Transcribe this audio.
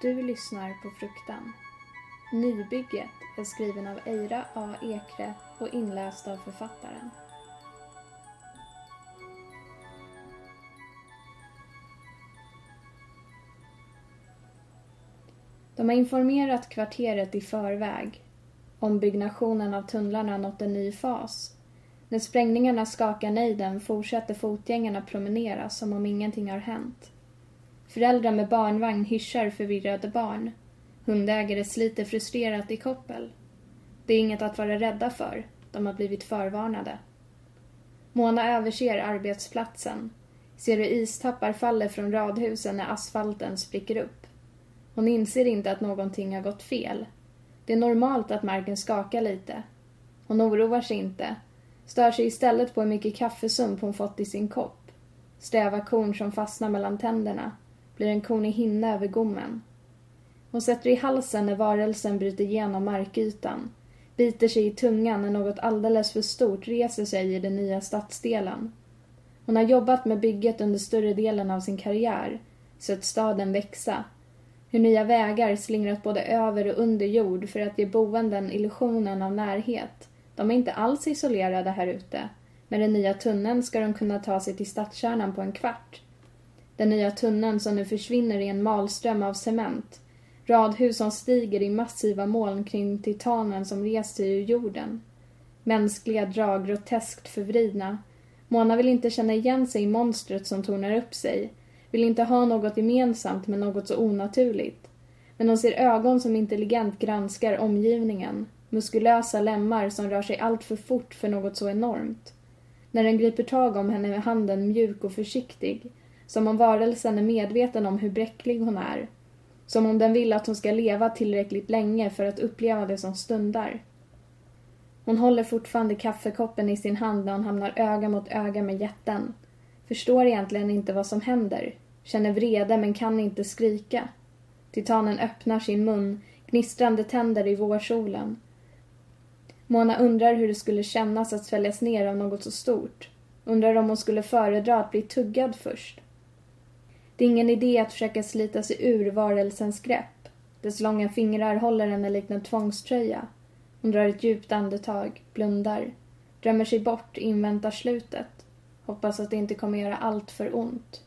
Du lyssnar på Fruktan. Nybygget är skriven av Eira A. Ekre och inläst av författaren. De har informerat kvarteret i förväg. Ombyggnationen av tunnlarna nått en ny fas. När sprängningarna skakar nejden fortsätter fotgängarna promenera som om ingenting har hänt. Föräldrar med barnvagn hyschar förvirrade barn. Hundägare sliter frustrerat i koppel. Det är inget att vara rädda för. De har blivit förvarnade. Mona överser arbetsplatsen. Ser hur istappar faller från radhusen när asfalten spricker upp. Hon inser inte att någonting har gått fel. Det är normalt att marken skakar lite. Hon oroar sig inte. Stör sig istället på hur mycket kaffesump hon fått i sin kopp. Sträva korn som fastnar mellan tänderna. Blir en konig hinna över gommen. Hon sätter i halsen när varelsen bryter igenom markytan. Biter sig i tungan när något alldeles för stort reser sig i den nya stadsdelen. Hon har jobbat med bygget under större delen av sin karriär. Sett staden växa. Hur nya vägar slingrat både över och under jord för att ge boenden illusionen av närhet. De är inte alls isolerade här ute. Med den nya tunneln ska de kunna ta sig till stadskärnan på en kvart. Den nya tunneln som nu försvinner i en malström av cement. Radhus som stiger i massiva moln kring titanen som rest sig ur jorden. Mänskliga drag groteskt förvridna. Mona vill inte känna igen sig i monstret som tornar upp sig. Vill inte ha något gemensamt med något så onaturligt. Men hon ser ögon som intelligent granskar omgivningen. Muskulösa lemmar som rör sig allt för fort för något så enormt. När den griper tag om henne med handen mjuk och försiktig. Som om varelsen är medveten om hur bräcklig hon är. Som om den vill att hon ska leva tillräckligt länge för att uppleva det som stundar. Hon håller fortfarande kaffekoppen i sin hand när hon hamnar öga mot öga med jätten. Förstår egentligen inte vad som händer. Känner vrede men kan inte skrika. Titanen öppnar sin mun, gnistrande tänder i vårsolen. Mona undrar hur det skulle kännas att sväljas ner av något så stort. Undrar om hon skulle föredra att bli tuggad först. Det är ingen idé att försöka slita sig ur varelsens grepp. Dess långa fingrar håller henne likt en tvångströja. Hon drar ett djupt andetag, blundar, drömmer sig bort, inväntar slutet. Hoppas att det inte kommer göra allt för ont.